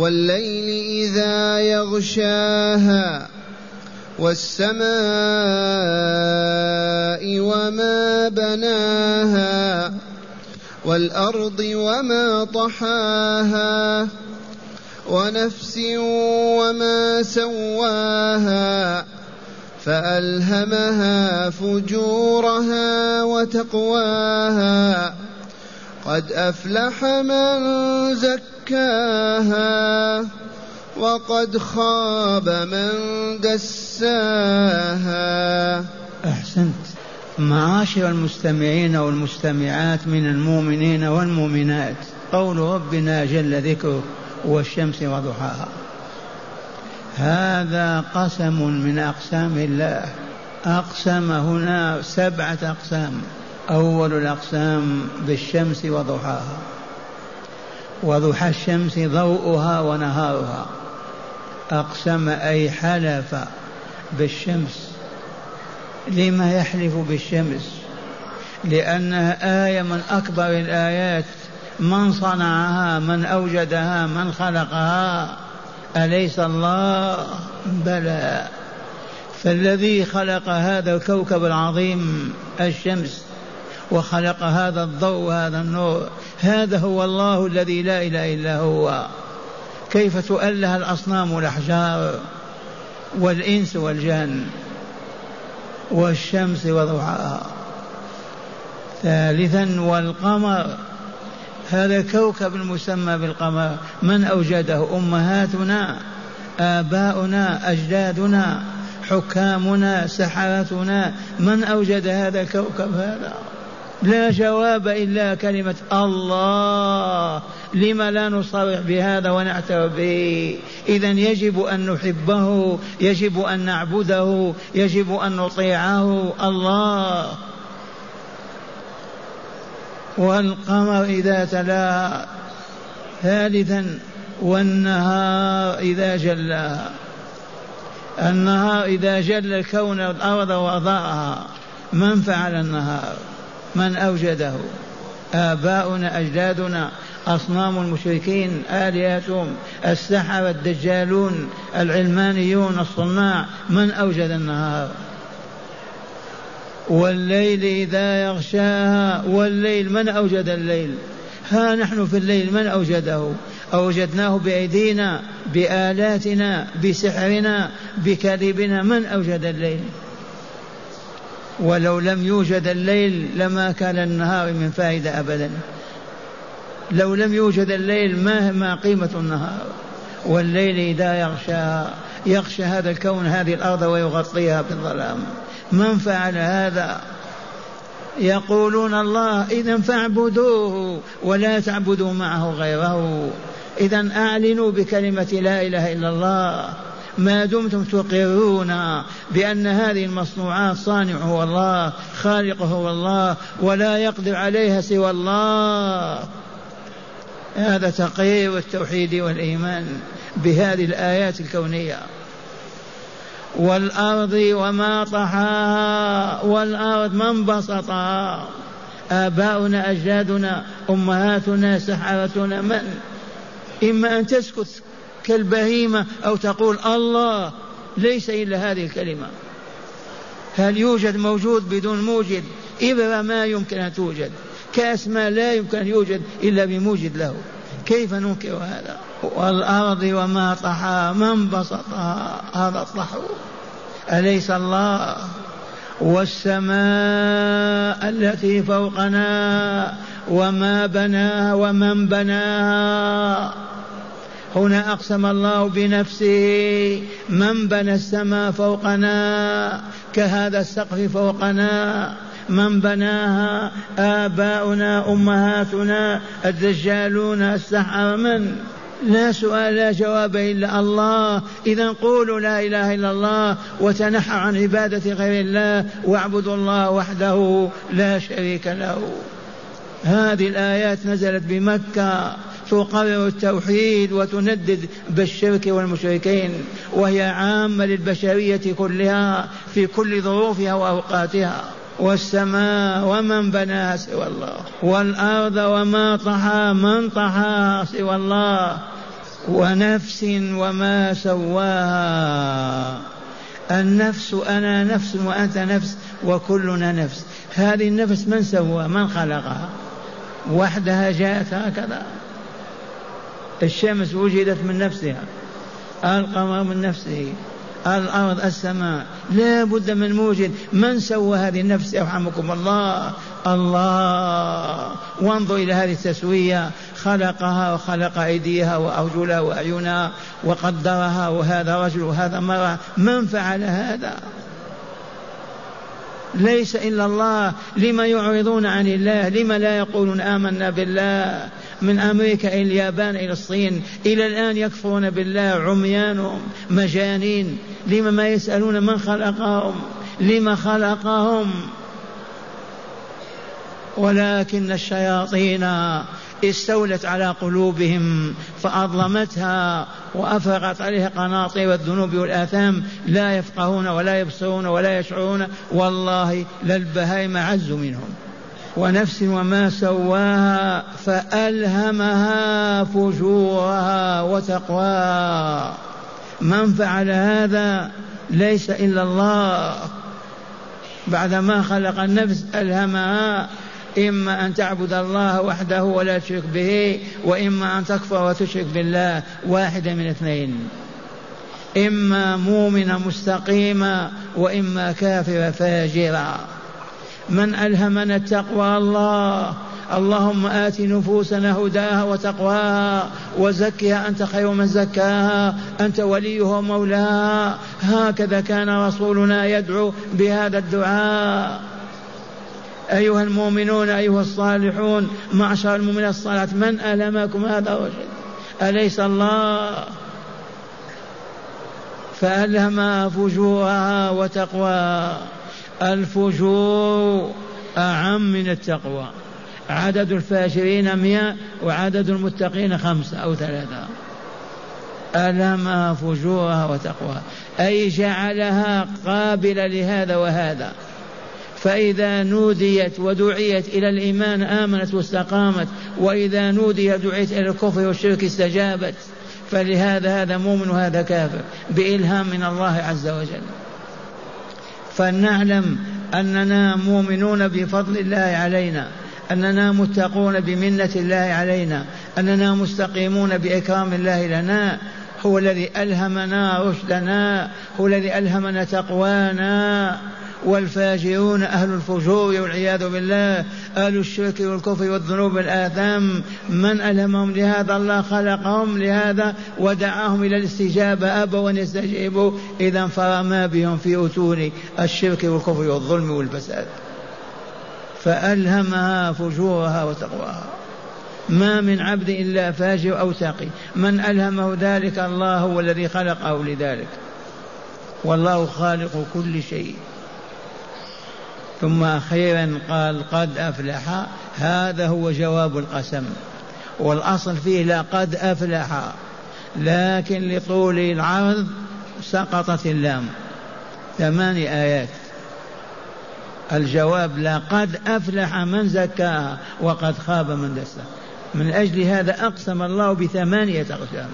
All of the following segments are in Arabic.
والليل إذا يغشاها والسماء وما بناها والأرض وما طحاها ونفس وما سواها فألهمها فجورها وتقواها قد أفلح من زكاها وقد خاب من دساها. أحسنت. معاشر المستمعين والمستمعات من المؤمنين والمؤمنات قول ربنا جل ذكره والشمس وضحاها. هذا قسم من أقسام الله. أقسم هنا سبعة أقسام. أول الأقسام بالشمس وضحاها. وضحى الشمس ضوءها ونهارها. أقسم أي حلف بالشمس. لما يحلف بالشمس؟ لأنها آية من أكبر الآيات. من صنعها من أوجدها من خلقها. أليس الله؟ بلى. فالذي خلق هذا الكوكب العظيم الشمس. وخلق هذا الضوء وهذا النور. هذا هو الله الذي لا إله إلا هو. كيف تؤله الأصنام والأحجار والإنس والجن والشمس وضحاها؟ ثالثا والقمر. هذا كوكب المسمى بالقمر. من أوجده؟ أمهاتنا آباؤنا أجدادنا حكامنا سحرتنا. من أوجد هذا الكوكب هذا؟ لا جواب إلا كلمة الله. لما لا نصرح بهذا ونعترف به؟ إذا يجب أن نحبه يجب أن نعبده يجب أن نطيعه. الله. والقمر إذا تلاها ثالثا والنهار إذا جلاها النهار إذا جل الكون الأرض وأضاءها. من فعل النهار؟ من أوجده. آباؤنا أجدادنا أصنام المشركين آلهتهم السحرة الدجالون العلمانيون الصناع. من أوجد النهار؟ والليل إذا يغشاها. والليل من أوجد الليل؟ ها نحن في الليل من أوجده؟ أوجدناه بأيدينا بآلاتنا بسحرنا بكذبنا من أوجد الليل؟ ولو لم يوجد الليل لما كان النهار من فائدة أبدا. لو لم يوجد الليل ما ما قيمة النهار؟ والليل إذا يغشى يغشى هذا الكون هذه الأرض ويغطيها بالظلام. من فعل هذا؟ يقولون الله إذا فاعبدوه ولا تعبدوا معه غيره. إذا أعلنوا بكلمة لا إله إلا الله. ما دمتم تقرون بأن هذه المصنوعات صانع هو الله خالق هو الله ولا يقدر عليها سوى الله. هذا تقرير التوحيد والإيمان بهذه الآيات الكونية. والأرض وما طحاها والأرض من بسطها. آباؤنا أجدادنا أمهاتنا سحرتنا من؟ إما أن تسكت كالبهيمة أو تقول الله ليس إلا هذه الكلمة. هل يوجد موجود بدون موجد؟ إبرة ما يمكن أن توجد. كأس ما لا يمكن أن يوجد إلا بموجد له. كيف ننكر هذا؟ والأرض وما طحاها من بسطها هذا الطحو؟ أليس الله؟ والسماء التي فوقنا وما بناها ومن بناها؟ هنا أقسم الله بنفسه من بنى السماء فوقنا كهذا السقف فوقنا من بناها آباؤنا أمهاتنا الدجالون السحر من؟ لا سؤال لا جواب إلا الله. إذا قولوا لا إله إلا الله وتنحوا عن عبادة غير الله واعبدوا الله وحده لا شريك له. هذه الآيات نزلت بمكة. تقرر التوحيد وتندد بالشرك والمشركين وهي عامة للبشرية كلها في كل ظروفها وأوقاتها. والسماء ومن بناها سوى الله والأرض وما طحى من طحاها سوى الله ونفس وما سواها. النفس أنا نفس وأنت نفس وكلنا نفس. هذه النفس من سوى من خلقها؟ وحدها جاءت هكذا. الشمس وجدت من نفسها. القمر من نفسه. الأرض السماء. لا بد من موجد. من سوى هذه النفس يرحمكم الله؟ الله. وانظر إلى هذه التسوية. خلقها وخلق أيديها وأرجلها وأعينها وقدرها وهذا رجل وهذا مرأة من فعل هذا؟ ليس إلا الله. لما يعرضون عن الله؟ لما لا يقولون آمنا بالله؟ من أمريكا إلى اليابان إلى الصين إلى الآن يكفرون بالله عميانهم مجانين لما ما يسألون من خلقهم؟ لما خلقهم؟ ولكن الشياطين استولت على قلوبهم فأظلمتها وأفرغت عليها قناطير الذنوب والآثام لا يفقهون ولا يبصرون ولا يشعرون. والله للبهائم عز منهم. ونفس وما سواها فألهمها فجورها وتقواها من فعل هذا ليس إلا الله. بعدما خلق النفس ألهمها إما أن تعبد الله وحده ولا تشرك به وإما أن تكفر وتشرك بالله. واحدة من اثنين. إما مؤمنة مستقيمة وإما كافرة فاجرة من ألهمنا التقوى الله. اللهم آت نفوسنا هداها وتقواها وزكها أنت خير من زكاها أنت وليها ومولاها. هكذا كان رسولنا يدعو بهذا الدعاء. أيها المؤمنون أيها الصالحون معشر المؤمنين الصالحات من ألمكم هذا الرشد أليس الله؟ فألهمها فجورها وتقواها. الفجور أعم من التقوى. عدد الفاجرين مئة وعدد المتقين خمسة أو ثلاثة. ألهمها فجورها وتقواها. أي جعلها قابلة لهذا وهذا. فإذا نوديت ودعيت إلى الإيمان آمنت واستقامت وإذا نودي دعيت إلى الكفر والشرك استجابت فلهذا هذا مؤمن وهذا كافر بإلهام من الله عز وجل. فلنعلم أننا مؤمنون بفضل الله علينا أننا متقون بمنة الله علينا أننا مستقيمون بإكرام الله لنا. هو الذي ألهمنا رشدنا هو الذي ألهمنا تقوانا. والفاجرون أهل الفجور والعياذ بالله أهل الشرك والكفر والذنوب والآثام. من ألهمهم لهذا؟ الله خلقهم لهذا ودعاهم إلى الاستجابة. أبوا أن يستجيبوا. إذا فرما بهم في أتون الشرك والكفر والظلم والفساد. فألهمها فجورها وتقواها. ما من عبد إلا فاجر أو تقي من ألهمه ذلك الله هو الذي خلقه لذلك. والله خالق كل شيء. ثم أخيرا قال قد أفلح هذا هو جواب القسم. والأصل فيه لا قد أفلح لكن لطول العرض سقطت اللام. ثماني آيات. الجواب لا قد أفلح من زكاها وقد خاب من دسها من أجل هذا أقسم الله بثمانية أقسام.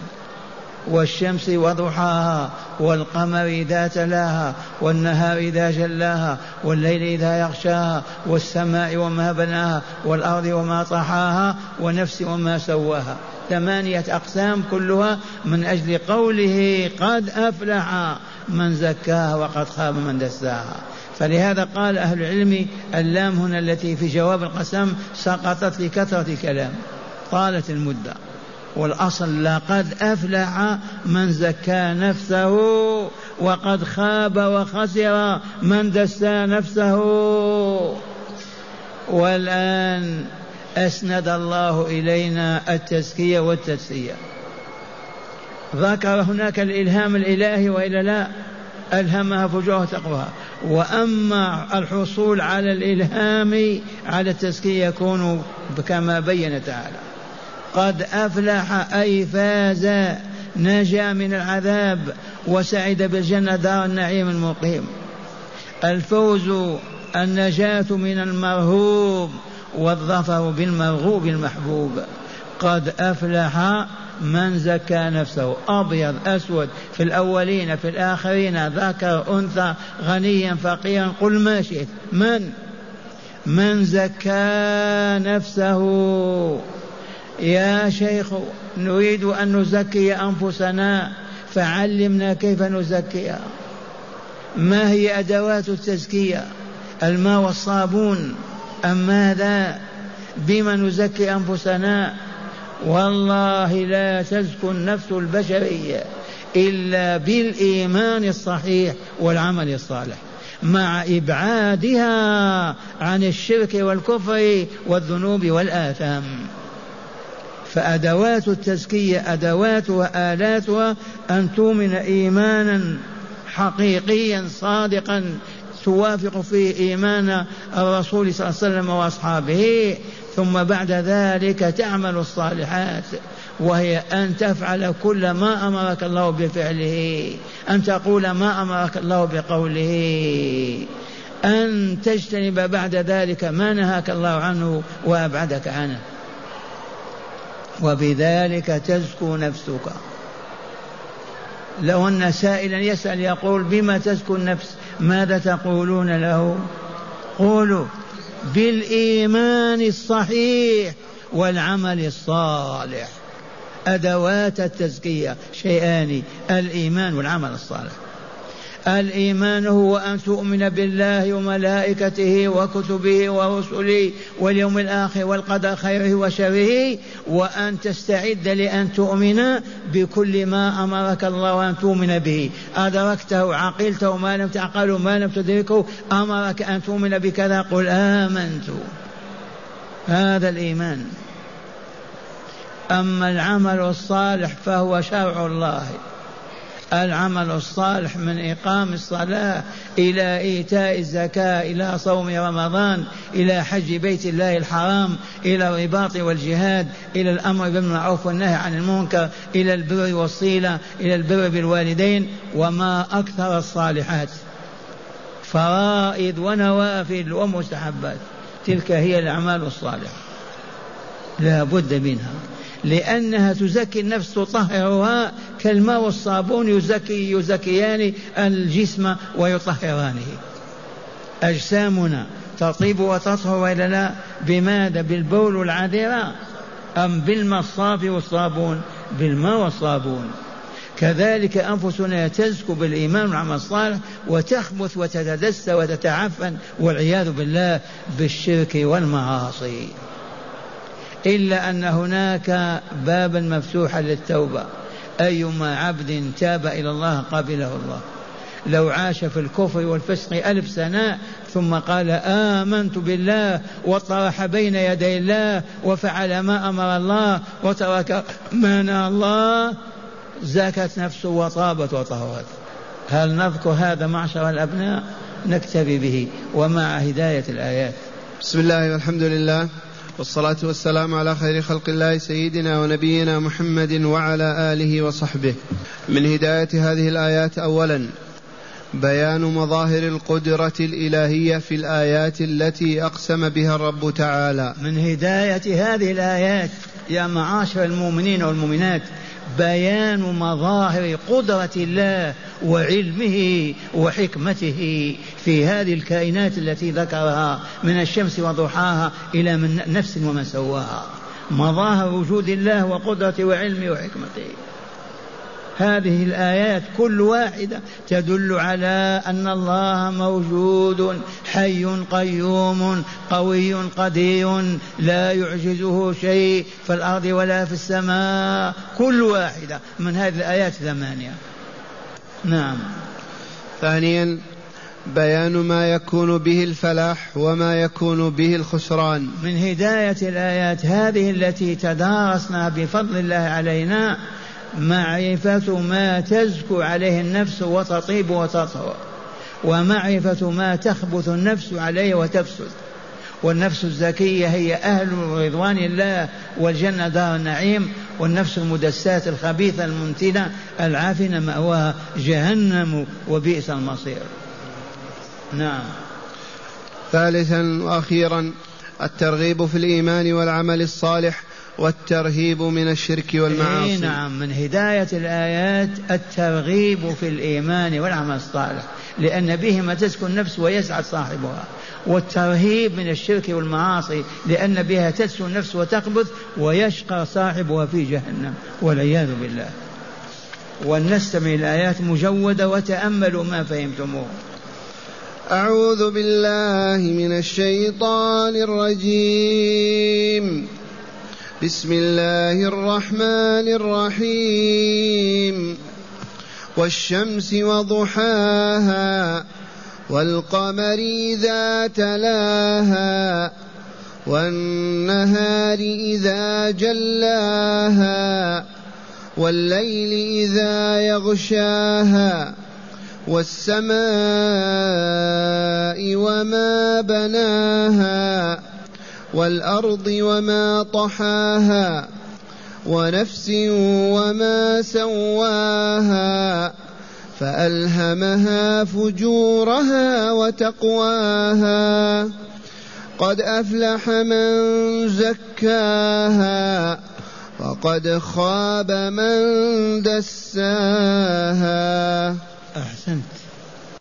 والشمس وضحاها والقمر إذا تلاها والنهار إذا جلاها والليل إذا يغشاها والسماء وما بناها والأرض وما طحاها ونفس وما سواها. ثمانية أقسام كلها من أجل قوله قد أفلح من زكاها وقد خاب من دساها. فلهذا قال أهل العلم اللام هنا التي في جواب القسم سقطت لكثرة الكلام طالت المدة. والأصل لقد أفلح من زكى نفسه وقد خاب وخسر من دسى نفسه. والآن أسند الله إلينا التزكية والتسلية ذكر هناك الإلهام الإلهي وإلا لا؟ ألهمها فجورها تقواها وأما الحصول على الإلهام على التزكية يكون كما بين تعالى. قد أفلح أي فاز نجا من العذاب وسعد بالجنة دار النعيم المقيم. الفوز النجاة من المرهوب والظفر بالمرغوب المحبوب. قد أفلح من زكى نفسه. أبيض أسود في الأولين في الآخرين ذكر أنثى غنيا فقيرا قل ما شئت. من؟ من زكى نفسه. يا شيخ نريد أن نزكي أنفسنا فعلمنا كيف نزكيها. ما هي أدوات التزكية؟ الماء والصابون. أم ماذا؟ بما نزكي أنفسنا؟ والله لا تزكو النفس البشرية إلا بالإيمان الصحيح والعمل الصالح مع إبعادها عن الشرك والكفر والذنوب والآثام. فأدوات التزكية أدواتها آلاتها أن تؤمن إيمانا حقيقيا صادقا توافق فيه إيمان الرسول صلى الله عليه وسلم وأصحابه. ثم بعد ذلك تعمل الصالحات وهي أن تفعل كل ما أمرك الله بفعله أن تقول ما أمرك الله بقوله أن تجتنب بعد ذلك ما نهاك الله عنه وأبعدك عنه. وبذلك تزكو نفسك. لو أن سائلا يسأل يقول بما تزكو النفس؟ ماذا تقولون له؟ قولوا بالإيمان الصحيح والعمل الصالح. أدوات التزكية شيئان الإيمان والعمل الصالح. الإيمان هو أن تؤمن بالله وملائكته وكتبه ورسله واليوم الآخر والقدر خيره وشره وأن تستعد لأن تؤمن بكل ما أمرك الله أن تؤمن به. أدركته عقلته ما لم تعقله ما لم تدركه أمرك أن تؤمن بكذا قل آمنت. هذا الإيمان. أما العمل الصالح فهو شرع الله. العمل الصالح من إقام الصلاة إلى إيتاء الزكاة إلى صوم رمضان إلى حج بيت الله الحرام إلى الرباط والجهاد إلى الأمر بالمعروف والنهي عن المنكر إلى البر والصلة إلى البر بالوالدين وما أكثر الصالحات. فرائض ونوافل ومستحبات. تلك هي الأعمال الصالحة. لا بد منها. لأنها تزكي النفس تطهرها كالماء والصابون يزكي يزكيان الجسم ويطهرانه. أجسامنا تطيب وتطهر وإلا لا؟ بماذا؟ بالبول والعذرة أم بالماء الصافي والصابون؟ بالماء والصابون. كذلك أنفسنا تزكو بالإيمان والعمل الصالح وتخبث وتتدس وتتعفن والعياذ بالله بالشرك والمعاصي. إلا أن هناك بابا مفتوحا للتوبة. أيما عبد تاب إلى الله قبله الله. لو عاش في الكفر والفسق ألف سنة ثم قال آمنت بالله وطرح بين يدي الله وفعل ما أمر الله وترك ما نهى الله زكت نفسه وطابت وطهرت. هل نذكر هذا معشر الأبناء؟ نكتفي به. ومع هداية الآيات. بسم الله والحمد لله. والصلاة والسلام على خير خلق الله سيدنا ونبينا محمد وعلى آله وصحبه. من هداية هذه الآيات أولا بيان مظاهر القدرة الإلهية في الآيات التي أقسم بها الرب تعالى. من هداية هذه الآيات يا معاشر المؤمنين والمؤمنات بيان مظاهر قدرة الله وعلمه وحكمته في هذه الكائنات التي ذكرها من الشمس وضحاها إلى من نفس ومن سواها. مظاهر وجود الله وقدرته وعلمه وحكمته. هذه الآيات كل واحدة تدل على أن الله موجود حي قيوم قوي قدير لا يعجزه شيء في الأرض ولا في السماء. كل واحدة من هذه الآيات ثمانية. نعم. ثانيا بيان ما يكون به الفلاح وما يكون به الخسران. من هداية الآيات هذه التي تدارسنا بفضل الله علينا معرفة ما تزكو عليه النفس وتطيب وتطهر ومعرفة ما تخبث النفس عليه وتفسد. والنفس الزكية هي أهل رضوان الله والجنة دار النعيم والنفس المدساة الخبيثة المنتنة العافنة مأواها جهنم وبئس المصير. نعم. ثالثا وأخيرا الترغيب في الإيمان والعمل الصالح والترهيب من الشرك والمعاصي. إيه نعم من هداية الآيات الترغيب في الإيمان والعمل الصالح. لأن بهما تسكن النفس ويسعد صاحبها. والترهيب من الشرك والمعاصي لأن بها تسكن النفس وتقبض ويشقى صاحبها في جهنم والعياذ بالله. ولنستمع الآيات مجودة وتأملوا ما فهمتموه. أعوذ بالله من الشيطان الرجيم. بسم الله الرحمن الرحيم. والشمس وضحاها والقمر إذا تلاها والنهار إذا جلاها والليل إذا يغشاها والسماء وما بناها والأرض وما طحاها ونفس وما سواها فألهمها فجورها وتقواها. قد أفلح من زكاها وقد خاب من دساها. أحسنت.